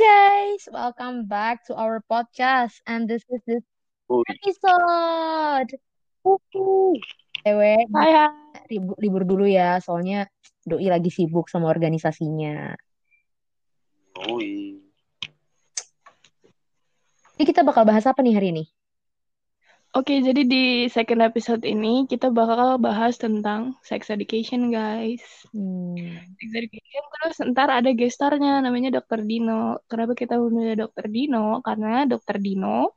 guys, welcome back to our podcast and this is this episode. Uhuh. Dewe, Hai, hai. libur, libur dulu ya, soalnya Doi lagi sibuk sama organisasinya. uy. Ini kita bakal bahas apa nih hari ini? Oke, jadi di second episode ini kita bakal bahas tentang sex education, guys. Hmm, Sex education terus ntar ada gestarnya namanya Dr. Dino. Kenapa kita memilih Dr. Dino? Karena Dr. Dino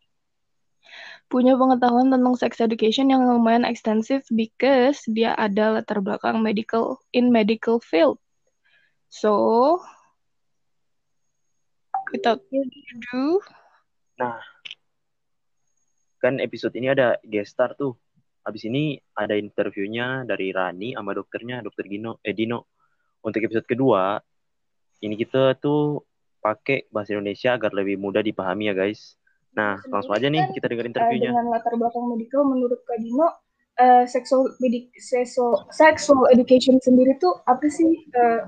punya pengetahuan tentang sex education yang lumayan ekstensif because dia ada latar belakang medical in medical field. So, without further ado, Nah, kan episode ini ada guest star tuh. Habis ini ada interviewnya dari Rani sama dokternya, dokter Gino, eh Dino. Untuk episode kedua, ini kita tuh pakai bahasa Indonesia agar lebih mudah dipahami ya guys. Nah, langsung aja nih kita dengar Eh, interviewnya. dengan latar belakang medical menurut Kak Dino eh, sexual medik sexual, sexual education sendiri tuh apa sih Eh,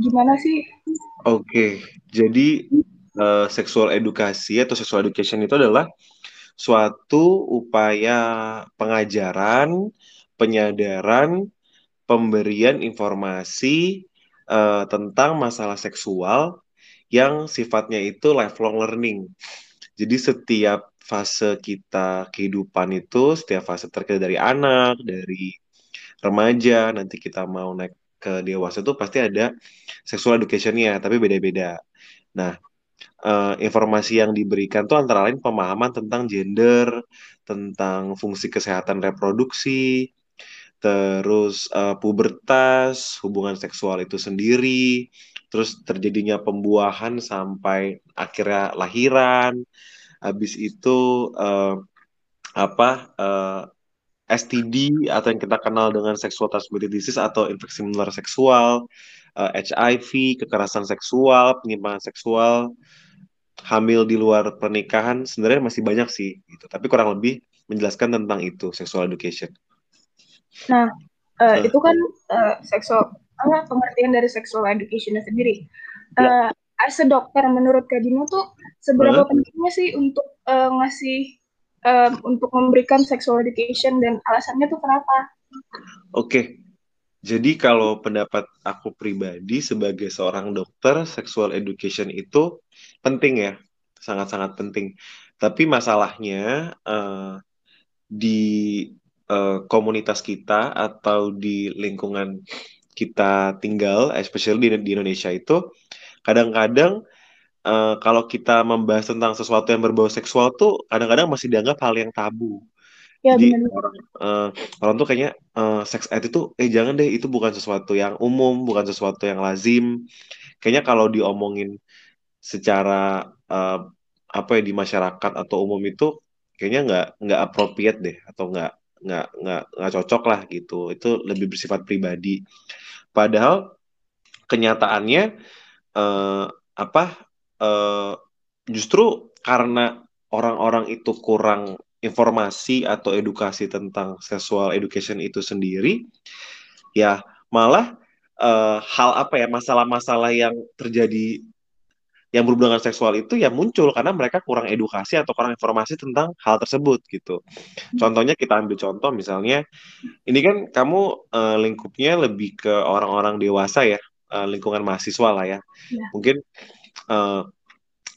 gimana sih Oke, jadi eh, seksual edukasi atau sexual education itu adalah suatu upaya pengajaran, penyadaran, pemberian informasi eh, tentang masalah seksual yang sifatnya itu lifelong learning. Jadi setiap fase kita kehidupan itu, setiap fase terkait dari anak, dari remaja, nanti kita mau naik ke dewasa itu pasti ada sexual education-nya, tapi beda-beda. Nah, eh, informasi yang diberikan tuh antara lain pemahaman tentang gender, tentang fungsi kesehatan reproduksi, terus eh, pubertas, hubungan seksual itu sendiri, terus terjadinya pembuahan sampai akhirnya lahiran, habis itu eh, apa eh, STD atau yang kita kenal dengan sexual transmitted disease atau infeksi menular seksual, eh, HIV, kekerasan seksual, penyimpangan seksual, hamil di luar pernikahan, sebenarnya masih banyak sih, gitu. Tapi kurang lebih menjelaskan tentang itu, sexual education. nah eh, Eh. itu kan eh, sexual apa pengertian dari sexual education sendiri Eh, as a dokter menurut Kak Dino tuh seberapa Hah? pentingnya sih untuk eh, ngasih eh, untuk memberikan sexual education dan alasannya tuh kenapa Oke, jadi kalau pendapat aku pribadi sebagai seorang dokter, sexual education itu penting ya, sangat-sangat penting. Tapi masalahnya eh, di eh, komunitas kita atau di lingkungan kita tinggal, especially di, di Indonesia itu, kadang-kadang eh, kalau kita membahas tentang sesuatu yang berbau seksual tuh kadang-kadang masih dianggap hal yang tabu. ya Jadi orang eh, orang tuh kayaknya eh, sex ed itu eh jangan deh itu bukan sesuatu yang umum, bukan sesuatu yang lazim. Kayaknya kalau diomongin secara eh, apa ya di masyarakat atau umum itu kayaknya nggak nggak appropriate deh atau nggak nggak nggak nggak cocok lah gitu. Itu lebih bersifat pribadi. Padahal kenyataannya eh, apa eh, justru karena orang-orang itu kurang informasi atau edukasi tentang sexual education itu sendiri, ya malah eh, hal apa ya masalah-masalah yang terjadi yang berhubungan seksual itu ya muncul karena mereka kurang edukasi atau kurang informasi tentang hal tersebut gitu. Contohnya kita ambil contoh misalnya ini kan kamu eh, lingkupnya lebih ke orang-orang dewasa ya, eh, lingkungan mahasiswa lah ya. Ya. Mungkin eh,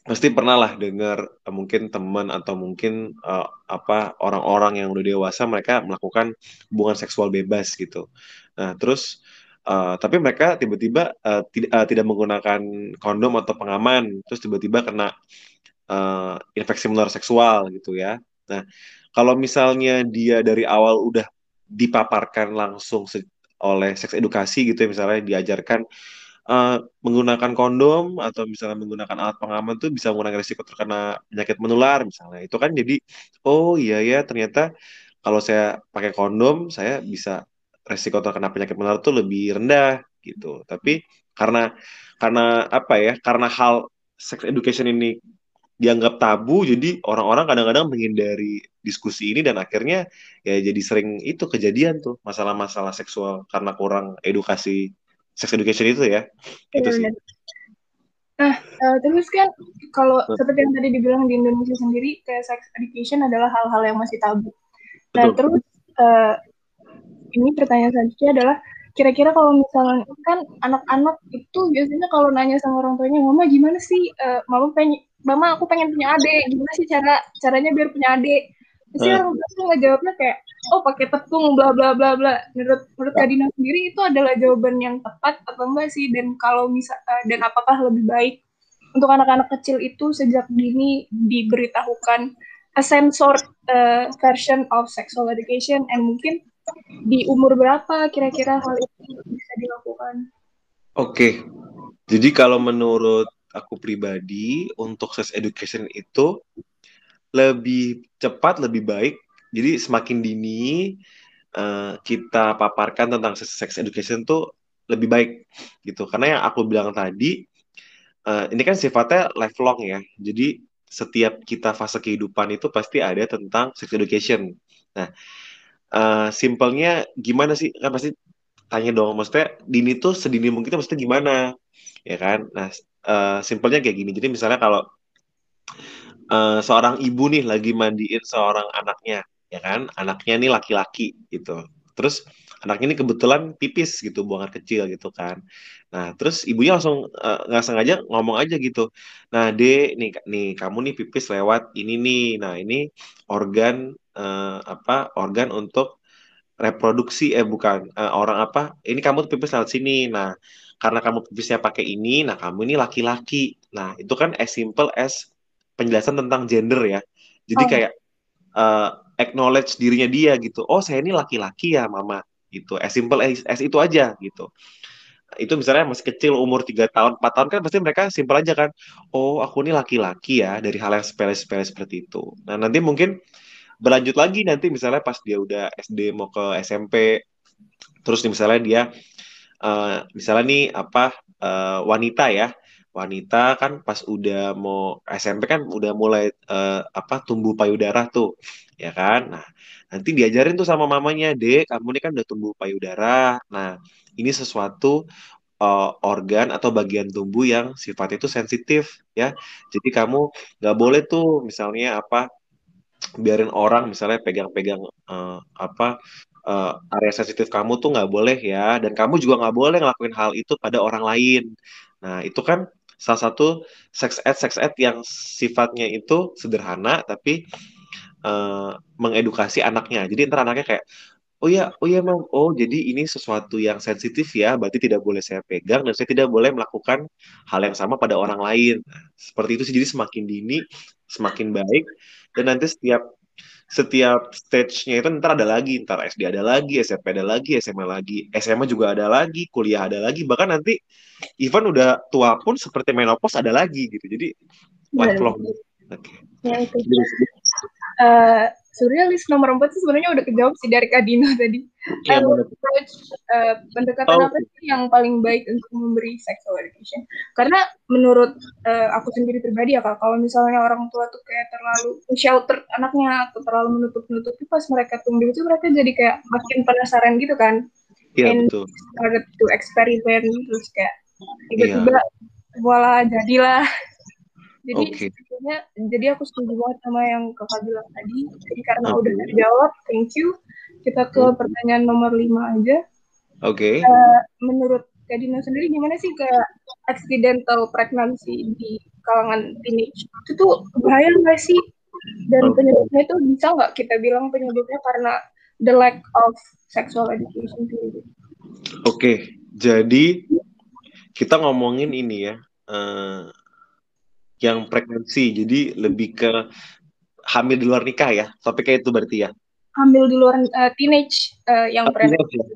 pasti pernah lah dengar eh, mungkin teman atau mungkin eh, apa orang-orang yang udah dewasa mereka melakukan hubungan seksual bebas gitu. Nah, terus eh, tapi mereka tiba-tiba eh, tidak eh, tidak menggunakan kondom atau pengaman, terus tiba-tiba kena eh, infeksi menular seksual gitu ya. Nah, kalau misalnya dia dari awal udah dipaparkan langsung oleh seks edukasi gitu ya misalnya diajarkan eh, menggunakan kondom atau misalnya menggunakan alat pengaman tuh bisa mengurangi risiko terkena penyakit menular misalnya. Itu kan jadi oh iya ya ternyata kalau saya pakai kondom saya bisa risiko terkena penyakit menular tuh lebih rendah gitu. Tapi karena karena apa ya? Karena hal sex education ini dianggap tabu, jadi orang-orang kadang-kadang menghindari diskusi ini dan akhirnya ya jadi sering itu kejadian tuh masalah-masalah seksual karena kurang edukasi sex education itu ya. Itu sih. Nah, uh, terus kan kalau seperti yang tadi dibilang di Indonesia sendiri, kayak sex education adalah hal-hal yang masih tabu. Nah, Betul. terus uh, ini pertanyaan selanjutnya adalah kira-kira kalau misalnya kan anak-anak itu biasanya kalau nanya sama orang tuanya, mama gimana sih, uh, mama pengen, mama aku pengen punya adik, gimana sih cara caranya biar punya adik? Pasti Uh. orang tua tuh ngejawabnya kayak, oh pakai tepung, bla bla bla bla. Menurut menurut Kak Dina sendiri itu adalah jawaban yang tepat atau enggak sih? Dan kalau misal uh, dan apakah lebih baik untuk anak-anak kecil itu sejak dini diberitahukan a sensor uh, version of sexual education and mungkin di umur berapa kira-kira hal itu bisa dilakukan? Oke, jadi kalau menurut aku pribadi untuk sex education itu lebih cepat, lebih baik. Jadi semakin dini uh, kita paparkan tentang sex education tuh lebih baik gitu. Karena yang aku bilang tadi, uh, ini kan sifatnya lifelong ya. Jadi setiap kita fase kehidupan itu pasti ada tentang sex education. Nah, uh, simpelnya gimana sih? Kan pasti tanya dong, maksudnya dini tuh sedini mungkin maksudnya gimana? Ya kan? Nah, uh, simpelnya kayak gini. Jadi misalnya kalau uh, seorang ibu nih lagi mandiin seorang anaknya, ya kan? Anaknya nih laki-laki gitu. Terus anaknya ini kebetulan pipis gitu, buang air kecil gitu kan. Nah, terus ibunya langsung nggak uh, sengaja ngomong aja gitu. Nah, Dek, nih nih kamu nih pipis lewat ini nih. Nah, ini organ uh, apa? Organ untuk reproduksi eh bukan uh, orang apa? Ini kamu pipis lewat sini. Nah, karena kamu pipisnya pakai ini, nah kamu ini laki-laki. Nah, itu kan as simple as penjelasan tentang gender ya. Jadi Oh. kayak uh, acknowledge dirinya dia gitu. Oh, saya ini laki-laki ya, Mama. Gitu. As simple as, as itu aja gitu. Itu misalnya masih kecil umur 3 tahun, 4 tahun kan pasti mereka simple aja kan. Oh, aku ini laki-laki ya dari hal yang sepele-sepele seperti itu. Nah, nanti mungkin berlanjut lagi nanti misalnya pas dia udah SD mau ke SMP terus nih misalnya dia uh, misalnya nih apa uh, wanita ya. Wanita kan pas udah mau SMP kan udah mulai uh, apa tumbuh payudara tuh ya kan? Nah nanti diajarin tuh sama mamanya dek kamu ini kan udah tumbuh payudara. Nah ini sesuatu uh, organ atau bagian tubuh yang sifat itu sensitif ya. Jadi kamu nggak boleh tuh misalnya apa biarin orang misalnya pegang-pegang uh, apa uh, area sensitif kamu tuh nggak boleh ya. Dan kamu juga nggak boleh ngelakuin hal itu pada orang lain. Nah itu kan salah satu sex ed sex ed yang sifatnya itu sederhana tapi uh, mengedukasi anaknya. Jadi ntar anaknya kayak oh ya oh ya mam. Oh jadi ini sesuatu yang sensitif ya berarti tidak boleh saya pegang dan saya tidak boleh melakukan hal yang sama pada orang lain. Nah, seperti itu sih. Jadi semakin dini semakin baik dan nanti setiap setiap stage-nya itu ntar ada lagi, ntar SD ada lagi, SMP ada lagi, SMA lagi, SMA juga ada lagi, kuliah ada lagi, bahkan nanti even udah tua pun seperti menopause ada lagi gitu. Jadi lifelong. Oke. Okay. Ya itu. Uh, list nomor empat itu sebenarnya udah kejawab sih dari Kadino tadi. Ya, uh, approach, uh, pendekatan oh. apa sih yang paling baik untuk memberi sexual education? Karena menurut uh, aku sendiri pribadi ya kak, kalau misalnya orang tua tuh kayak terlalu shelter anaknya atau terlalu menutup-nutupi pas mereka tumbuh itu mereka jadi kayak makin penasaran gitu kan. Iya betul. Started to experiment terus kayak tiba-tiba ya. voila jadilah jadi okay. sebetulnya jadi aku setuju banget sama yang kakak bilang tadi. Jadi karena okay. udah terjawab, thank you. Kita ke hmm. pertanyaan nomor lima aja. Oke. Okay. Uh, menurut Kak Dina sendiri gimana sih kayak accidental pregnancy di kalangan teenage? Itu tuh bahaya nggak sih? Dan okay. penyebabnya itu bisa nggak kita bilang penyebabnya karena the lack of sexual education? Oke, okay. jadi kita ngomongin ini ya. Uh, yang pregnancy jadi lebih ke hamil di luar nikah ya topiknya itu berarti ya hamil di luar uh, teenage uh, yang oh, teenage, ya? oke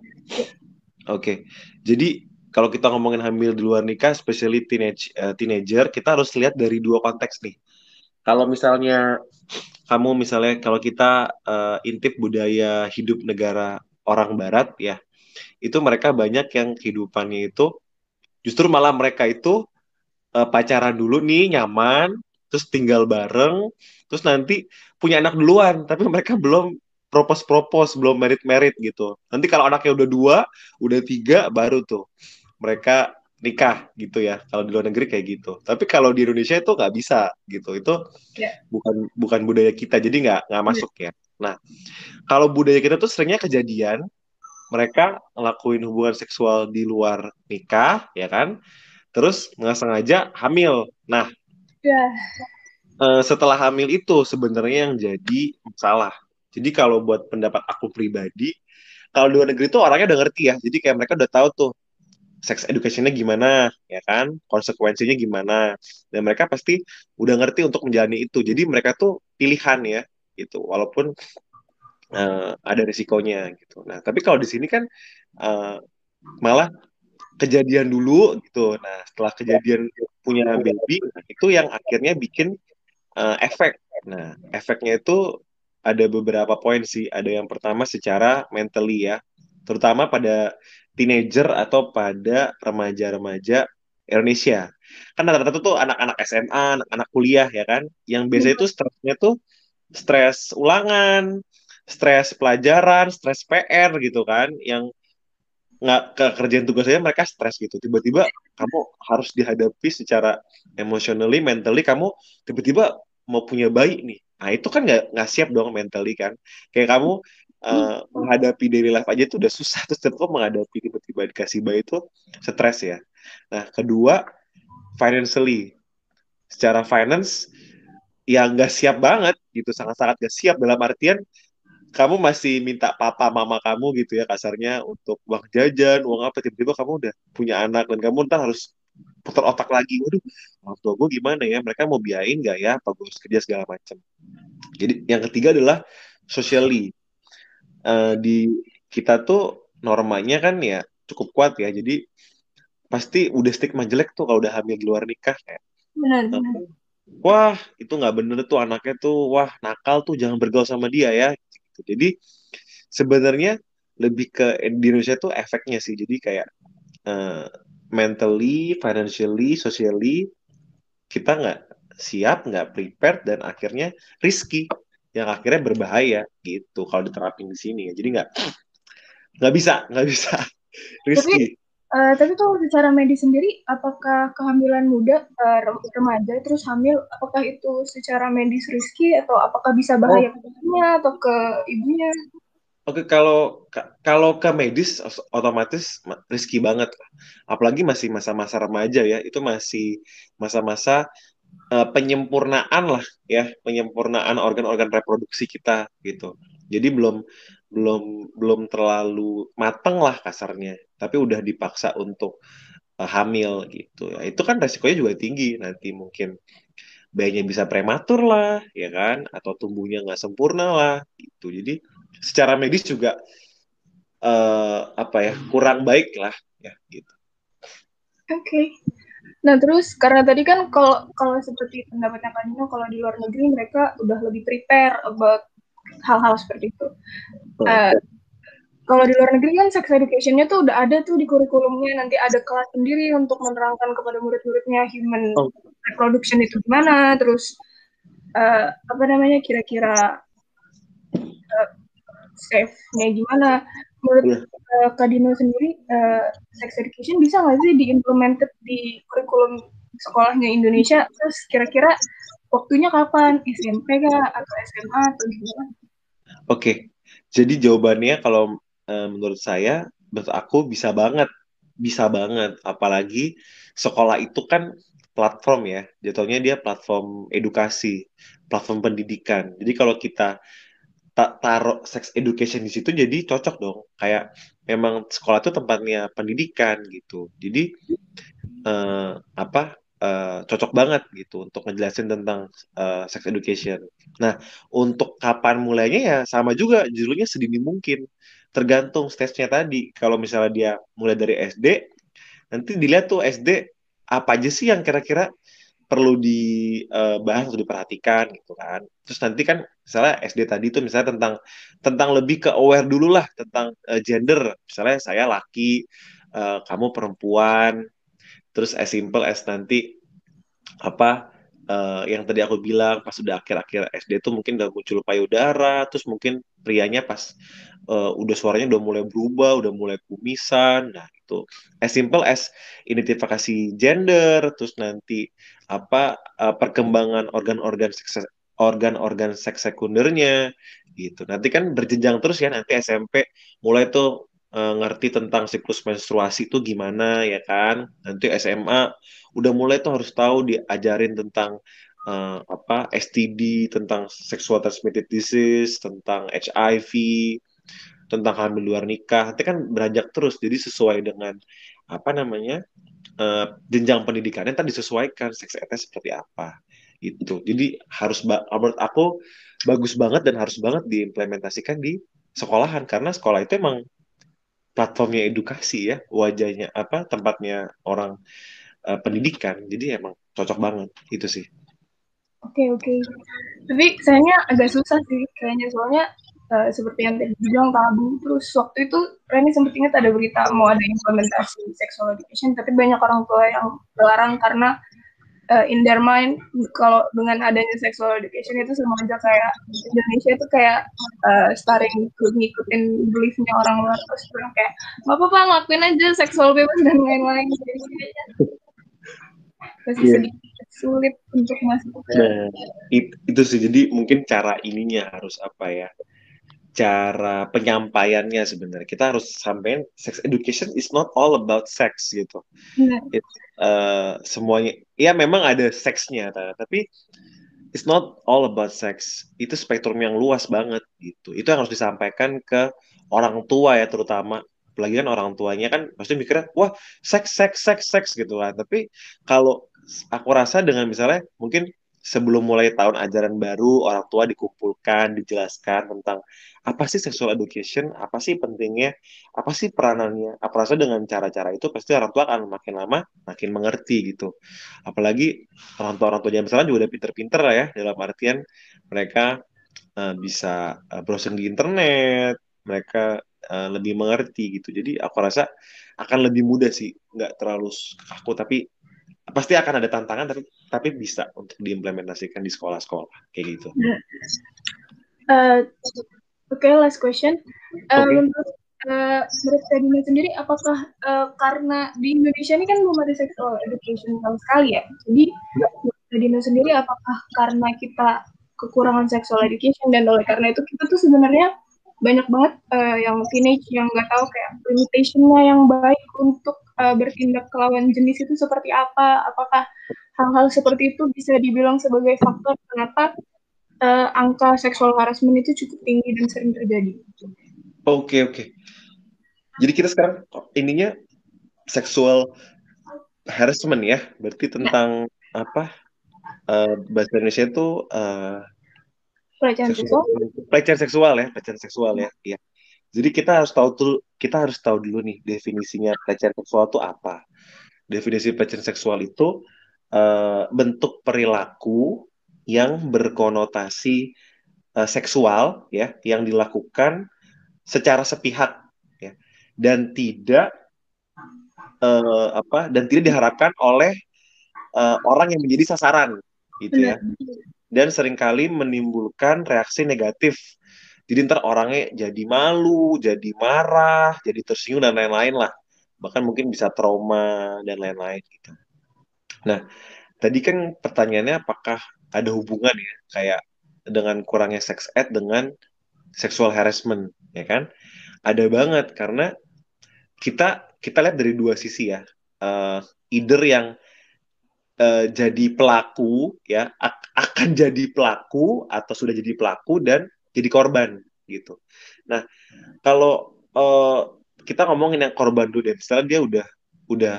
okay. jadi kalau kita ngomongin hamil di luar nikah especially teenage uh, teenager kita harus lihat dari dua konteks nih kalau misalnya kamu misalnya kalau kita uh, intip budaya hidup negara orang barat ya itu mereka banyak yang kehidupannya itu justru malah mereka itu uh, pacaran dulu nih nyaman terus tinggal bareng terus nanti punya anak duluan tapi mereka belum propose propose belum merit merit gitu nanti kalau anaknya udah dua udah tiga baru tuh mereka nikah gitu ya. Kalau di luar negeri kayak gitu. Tapi kalau di Indonesia itu nggak bisa gitu. Itu Ya. bukan bukan budaya kita, jadi nggak nggak masuk ya. Nah, kalau budaya kita tuh seringnya kejadian mereka ngelakuin hubungan seksual di luar nikah, ya kan? Terus nggak sengaja hamil. Nah, Ya. eh, setelah hamil itu sebenarnya yang jadi masalah. Jadi kalau buat pendapat aku pribadi, kalau di luar negeri tuh orangnya udah ngerti ya. Jadi kayak mereka udah tahu tuh sex education-nya gimana, ya kan? Konsekuensinya gimana. Dan mereka pasti udah ngerti untuk menjalani itu. Jadi mereka tuh pilihan ya, gitu. Walaupun eh, ada risikonya gitu. Nah, tapi kalau di sini kan eh, malah kejadian dulu gitu. Nah, setelah kejadian punya baby, itu yang akhirnya bikin eh, efek. Nah, efeknya itu ada beberapa poin sih. Ada yang pertama secara mentally ya, terutama pada teenager atau pada remaja-remaja Indonesia. Kan rata-rata tuh anak-anak SMA, anak-anak kuliah ya kan, yang biasanya tuh stresnya tuh stres ulangan, stres pelajaran, stres PR gitu kan, yang nggak ke kerjaan tugasnya mereka stres gitu. Tiba-tiba kamu harus dihadapi secara emotionally, mentally kamu tiba-tiba mau punya bayi nih. Nah itu kan nggak nggak siap dong mentally kan. Kayak kamu uh, menghadapi daily life aja itu udah susah terus terus menghadapi tiba-tiba dikasih bayi itu stres ya. Nah kedua financially, secara finance ya nggak siap banget gitu, sangat-sangat nggak siap dalam artian kamu masih minta papa mama kamu gitu ya kasarnya untuk uang jajan, uang apa tiba-tiba kamu udah punya anak dan kamu ntar harus putar otak lagi, waduh orang tua gue gimana ya, mereka mau biayain nggak ya, apa gue harus kerja segala macam. Jadi yang ketiga adalah socially. Uh, di kita tuh normanya kan ya cukup kuat ya, jadi pasti udah stigma jelek tuh kalau udah hamil di luar nikah kayak Benar, benar. wah itu nggak bener tuh anaknya tuh. Wah nakal tuh jangan bergaul sama dia ya gitu. jadi sebenarnya lebih ke di Indonesia tuh efeknya sih. Jadi kayak uh, mentally financially socially kita nggak siap nggak prepared dan akhirnya risky yang akhirnya berbahaya gitu kalau diterapin di sini. Jadi nggak nggak bisa nggak bisa. Risky Uh, tapi kalau secara medis sendiri, apakah kehamilan muda, uh, remaja terus hamil, apakah itu secara medis riski atau apakah bisa bahaya oh. ke ibunya atau ke ibunya? Oke, kalau kalau ke medis otomatis riski banget, apalagi masih masa-masa remaja ya, itu masih masa-masa uh, penyempurnaan lah ya, penyempurnaan organ-organ reproduksi kita gitu. Jadi belum belum belum terlalu mateng lah kasarnya. Tapi udah dipaksa untuk uh, hamil gitu. Ya itu kan resikonya juga tinggi. Nanti mungkin bayinya bisa prematur lah ya kan? Atau tumbuhnya nggak sempurna lah gitu. Jadi secara medis juga uh, apa ya kurang baik lah ya gitu. Oke. Okay. Nah terus karena tadi kan kalau kalau seperti pendapatnya Kak Nino kalau di luar negeri mereka udah lebih prepare about hal-hal seperti itu. Uh, kalau di luar negeri kan sex education-nya tuh udah ada tuh di kurikulumnya nanti ada kelas sendiri untuk menerangkan kepada murid-muridnya human oh. reproduction itu gimana terus uh, apa namanya kira-kira uh, safe-nya gimana menurut yeah. uh, Kak Dino sendiri uh, sex education bisa nggak sih diimplemented di kurikulum sekolahnya Indonesia terus kira-kira waktunya kapan SMP kah atau SMA atau gimana? Oke, jadi jawabannya kalau uh, menurut saya, menurut aku bisa banget, bisa banget. Apalagi sekolah itu kan platform ya, jatuhnya dia platform edukasi, platform pendidikan. Jadi kalau kita taruh sex education di situ, jadi cocok dong. Kayak memang sekolah itu tempatnya pendidikan gitu. Jadi uh, apa? Uh, cocok banget gitu untuk ngejelasin tentang uh, sex education. Nah, untuk kapan mulainya ya sama juga judulnya sedini mungkin. Tergantung stage-nya tadi. Kalau misalnya dia mulai dari SD, nanti dilihat tuh SD apa aja sih yang kira-kira perlu dibahas atau diperhatikan gitu kan. Terus nanti kan misalnya SD tadi tuh misalnya tentang tentang lebih ke aware dulu lah tentang gender. Misalnya saya laki, uh, kamu perempuan, terus as simple as nanti apa uh, yang tadi aku bilang pas udah akhir-akhir SD tuh mungkin udah muncul payudara terus mungkin prianya pas uh, udah suaranya udah mulai berubah udah mulai kumisan nah gitu. As simple as identifikasi gender, terus nanti apa uh, perkembangan organ-organ seks organ-organ seks sekundernya gitu. Nanti kan berjenjang terus ya nanti SMP mulai tuh uh, ngerti tentang siklus menstruasi itu gimana ya kan. Nanti SMA udah mulai tuh harus tahu diajarin tentang uh, apa STD, tentang sexual transmitted disease, tentang HIV, tentang hamil luar nikah. Nanti kan beranjak terus jadi sesuai dengan apa namanya uh, jenjang pendidikannya tadi disesuaikan seks seperti apa itu jadi harus menurut aku bagus banget dan harus banget diimplementasikan di sekolahan karena sekolah itu emang platformnya edukasi ya wajahnya apa tempatnya orang uh, pendidikan. Jadi emang cocok banget itu sih. Oke okay, oke. Okay. tapi sayangnya agak susah sih kayaknya. Soalnya uh, seperti yang tadi bilang tabu terus waktu itu Reni sempat ingat ada berita mau ada implementasi sexual education tapi banyak orang tua yang melarang karena uh, in their mind kalau dengan adanya sexual education itu sama aja kayak Indonesia itu kayak uh, starting ngikutin beliefnya orang luar terus bilang kayak nggak apa-apa ngelakuin aja seksual bebas dan lain-lain. Jadi masih yeah. sedikit sulit untuk masuk. Nah, it, itu sih. Jadi mungkin cara ininya harus apa ya cara penyampaiannya sebenarnya. Kita harus sampaikan sex education is not all about sex gitu. It, uh, semuanya ya memang ada seksnya tapi it's not all about sex. Itu spektrum yang luas banget gitu. Itu yang harus disampaikan ke orang tua ya terutama. Apalagi kan orang tuanya kan pasti mikirnya wah seks seks seks seks gitu kan. Tapi kalau aku rasa dengan misalnya mungkin sebelum mulai tahun ajaran baru orang tua dikumpulkan dijelaskan tentang apa sih sexual education apa sih pentingnya apa sih peranannya. Apa rasa dengan cara-cara itu pasti orang tua akan makin lama makin mengerti gitu. Apalagi orang tua orang tua zaman sekarang juga udah pinter-pinter lah ya dalam artian mereka uh, bisa uh, browsing di internet mereka uh, lebih mengerti gitu. Jadi aku rasa akan lebih mudah sih nggak terlalu aku tapi pasti akan ada tantangan tapi tapi bisa untuk diimplementasikan di sekolah-sekolah kayak gitu. Uh, Oke, okay, last question. Uh, okay. Menurut uh, menurut sendiri, apakah uh, karena di Indonesia ini kan belum ada sexual education sama sekali ya? Jadi Kadina sendiri, apakah karena kita kekurangan sexual education dan oleh karena itu kita tuh sebenarnya banyak banget uh, yang teenage yang nggak tahu kayak limitationnya yang baik untuk uh, bertindak lawan jenis itu seperti apa apakah hal-hal seperti itu bisa dibilang sebagai faktor kenapa uh, angka seksual harassment itu cukup tinggi dan sering terjadi. Oke okay, oke. Okay. jadi kita sekarang ininya seksual harassment ya. Berarti tentang ya. apa? Uh, bahasa Indonesia itu uh, pelecehan seksual pelecehan seksual ya pelecehan seksual ya iya. Jadi kita harus tahu tuh kita harus tahu dulu nih definisinya pelecehan seksual itu apa. Definisi pelecehan seksual itu uh, bentuk perilaku yang berkonotasi uh, seksual ya yang dilakukan secara sepihak ya dan tidak uh, apa dan tidak diharapkan oleh uh, orang yang menjadi sasaran gitu ya dan sering kali menimbulkan reaksi negatif. Jadi ntar orangnya jadi malu, jadi marah, jadi tersinggung dan lain-lain lah. Bahkan mungkin bisa trauma dan lain-lain gitu. Nah, tadi kan pertanyaannya apakah ada hubungan ya kayak dengan kurangnya sex ed dengan sexual harassment, ya kan? Ada banget karena kita kita lihat dari dua sisi ya. Uh, either yang uh, jadi pelaku ya akan jadi pelaku atau sudah jadi pelaku dan jadi korban gitu. Nah kalau uh, kita ngomongin yang korban dulu deh, misalnya dia udah udah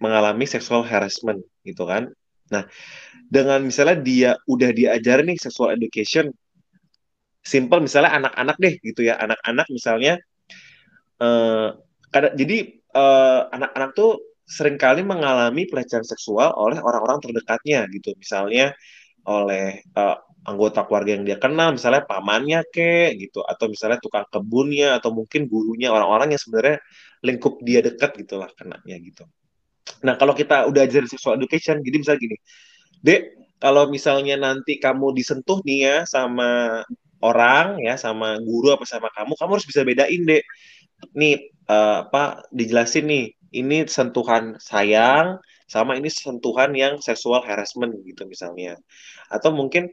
mengalami sexual harassment gitu kan. Nah dengan misalnya dia udah diajar nih sexual education, simple misalnya anak-anak deh gitu ya, anak-anak misalnya uh, jadi anak-anak uh, tuh sering kali mengalami pelecehan seksual oleh orang-orang terdekatnya gitu. Misalnya oleh uh, anggota keluarga yang dia kenal misalnya pamannya ke gitu. Atau misalnya tukang kebunnya atau mungkin gurunya orang-orang yang sebenarnya lingkup dia dekat gitulah kenanya gitu nah kalau kita udah ajarin sexual education jadi misalnya gini dek kalau misalnya nanti kamu disentuh nih ya sama orang ya sama guru apa sama kamu kamu harus bisa bedain dek nih uh, apa dijelasin nih ini sentuhan sayang sama ini sentuhan yang seksual harassment gitu misalnya. Atau mungkin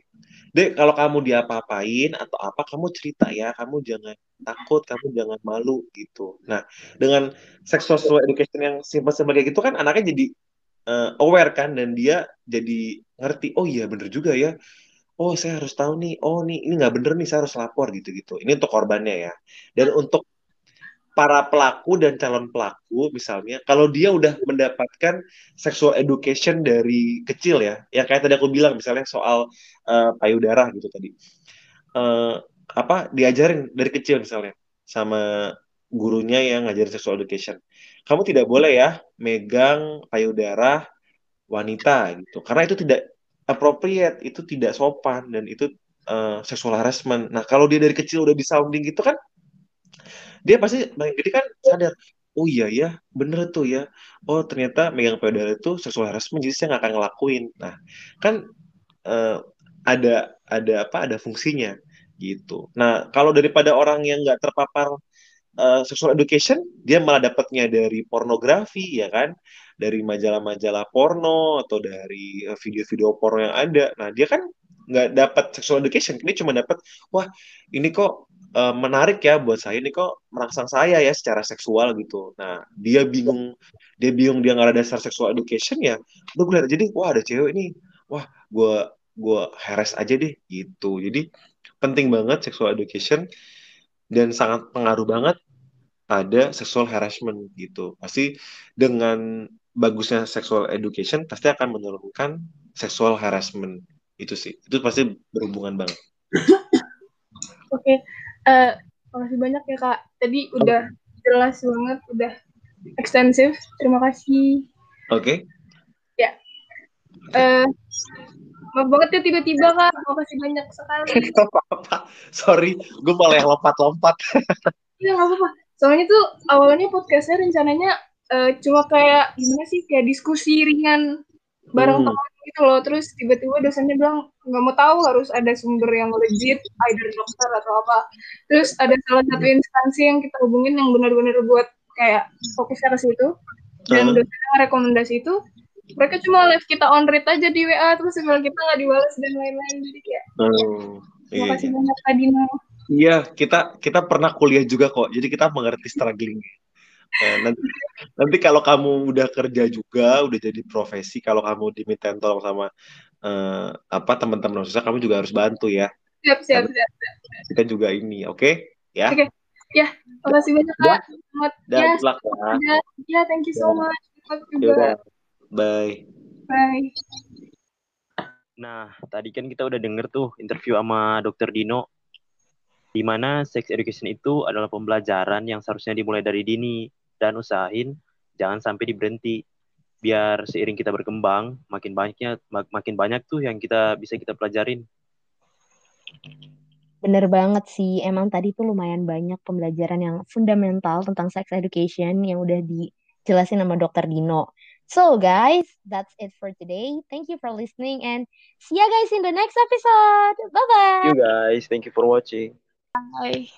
Dek, kalau kamu diapa-apain atau apa, kamu cerita ya, kamu jangan takut, kamu jangan malu gitu. Nah, dengan sexual education yang simpel-simpel kayak gitu kan anaknya jadi uh, aware kan dan dia jadi ngerti, oh iya bener juga ya. Oh, saya harus tahu nih. Oh, nih ini nggak bener nih, saya harus lapor gitu-gitu. Ini untuk korbannya ya. Dan untuk para pelaku dan calon pelaku misalnya kalau dia udah mendapatkan sexual education dari kecil ya yang kayak tadi aku bilang misalnya soal uh, payudara gitu tadi. Uh, apa diajarin dari kecil misalnya sama gurunya yang ngajarin sexual education. Kamu tidak boleh ya megang payudara wanita gitu karena itu tidak appropriate itu tidak sopan dan itu uh, sexual harassment. Nah kalau dia dari kecil udah disounding gitu kan dia pasti main gede kan sadar oh iya ya bener tuh ya. Oh ternyata megang payudara itu seksual harassment jadi saya nggak akan ngelakuin. Nah kan uh, ada ada apa ada fungsinya gitu. Nah kalau daripada orang yang nggak terpapar uh, sexual education dia malah dapatnya dari pornografi ya kan? Dari majalah-majalah porno atau dari eh, video-video porno yang ada. Nah dia kan nggak dapat sexual education ini cuma dapat wah ini kok uh, menarik ya buat saya ini kok merangsang saya ya secara seksual gitu. Nah dia bingung dia bingung dia nggak ada dasar seksual education ya. Udah gue lihat jadi wah ada cewek nih, wah gue gue heres aja deh gitu. Jadi penting banget sexual education dan sangat pengaruh banget ada sexual harassment gitu. Pasti dengan bagusnya sexual education pasti akan menurunkan sexual harassment itu sih. Itu pasti berhubungan banget. Oke, okay. Uh, makasih banyak ya kak. Tadi udah jelas banget, udah ekstensif. Terima kasih. Oke. Okay. Ya. Uh, maaf banget ya tiba-tiba kak. Makasih banyak sekali. apa-apa. Sorry, gue malah yang lompat-lompat. Iya nggak apa-apa. Soalnya tuh awalnya podcastnya rencananya uh, cuma kayak gimana sih kayak diskusi ringan bareng hmm. teman gitu loh. Terus tiba-tiba dosennya bilang nggak mau tahu harus ada sumber yang legit either dokter atau apa. Terus ada salah satu instansi yang kita hubungin yang benar-benar buat kayak fokus ke situ. Dan dosennya rekomendasi itu mereka cuma live kita on read aja di WA terus email kita nggak dibalas dan lain-lain. Jadi kayak uh, terima iya, kasih iya. banyak Kak Dino iya kita kita pernah kuliah juga kok jadi kita mengerti struggling Nah, nanti nanti kalau kamu udah kerja juga, udah jadi profesi, kalau kamu diminta tolong sama uh, apa teman-teman susah, kamu juga harus bantu ya. Siap, siap, siap. siap. Kita juga ini, oke? Okay? Ya. Oke. Okay. Ya, makasih banyak Kak. Selamat ya. Ya, luck, ya. Ya, thank you so ya. much. Yaudah. Bye. Bye. Nah, tadi kan kita udah denger tuh interview sama Dokter Dino di mana sex education itu adalah pembelajaran yang seharusnya dimulai dari dini dan usahain jangan sampai diberhenti biar seiring kita berkembang makin banyaknya mak makin banyak tuh yang kita bisa kita pelajarin. Bener banget sih, emang tadi tuh lumayan banyak pembelajaran yang fundamental tentang sex education yang udah dijelasin sama Dokter Dino. So guys, that's it for today. Thank you for listening and see you guys in the next episode. Bye bye. You guys, thank you for watching. Bye.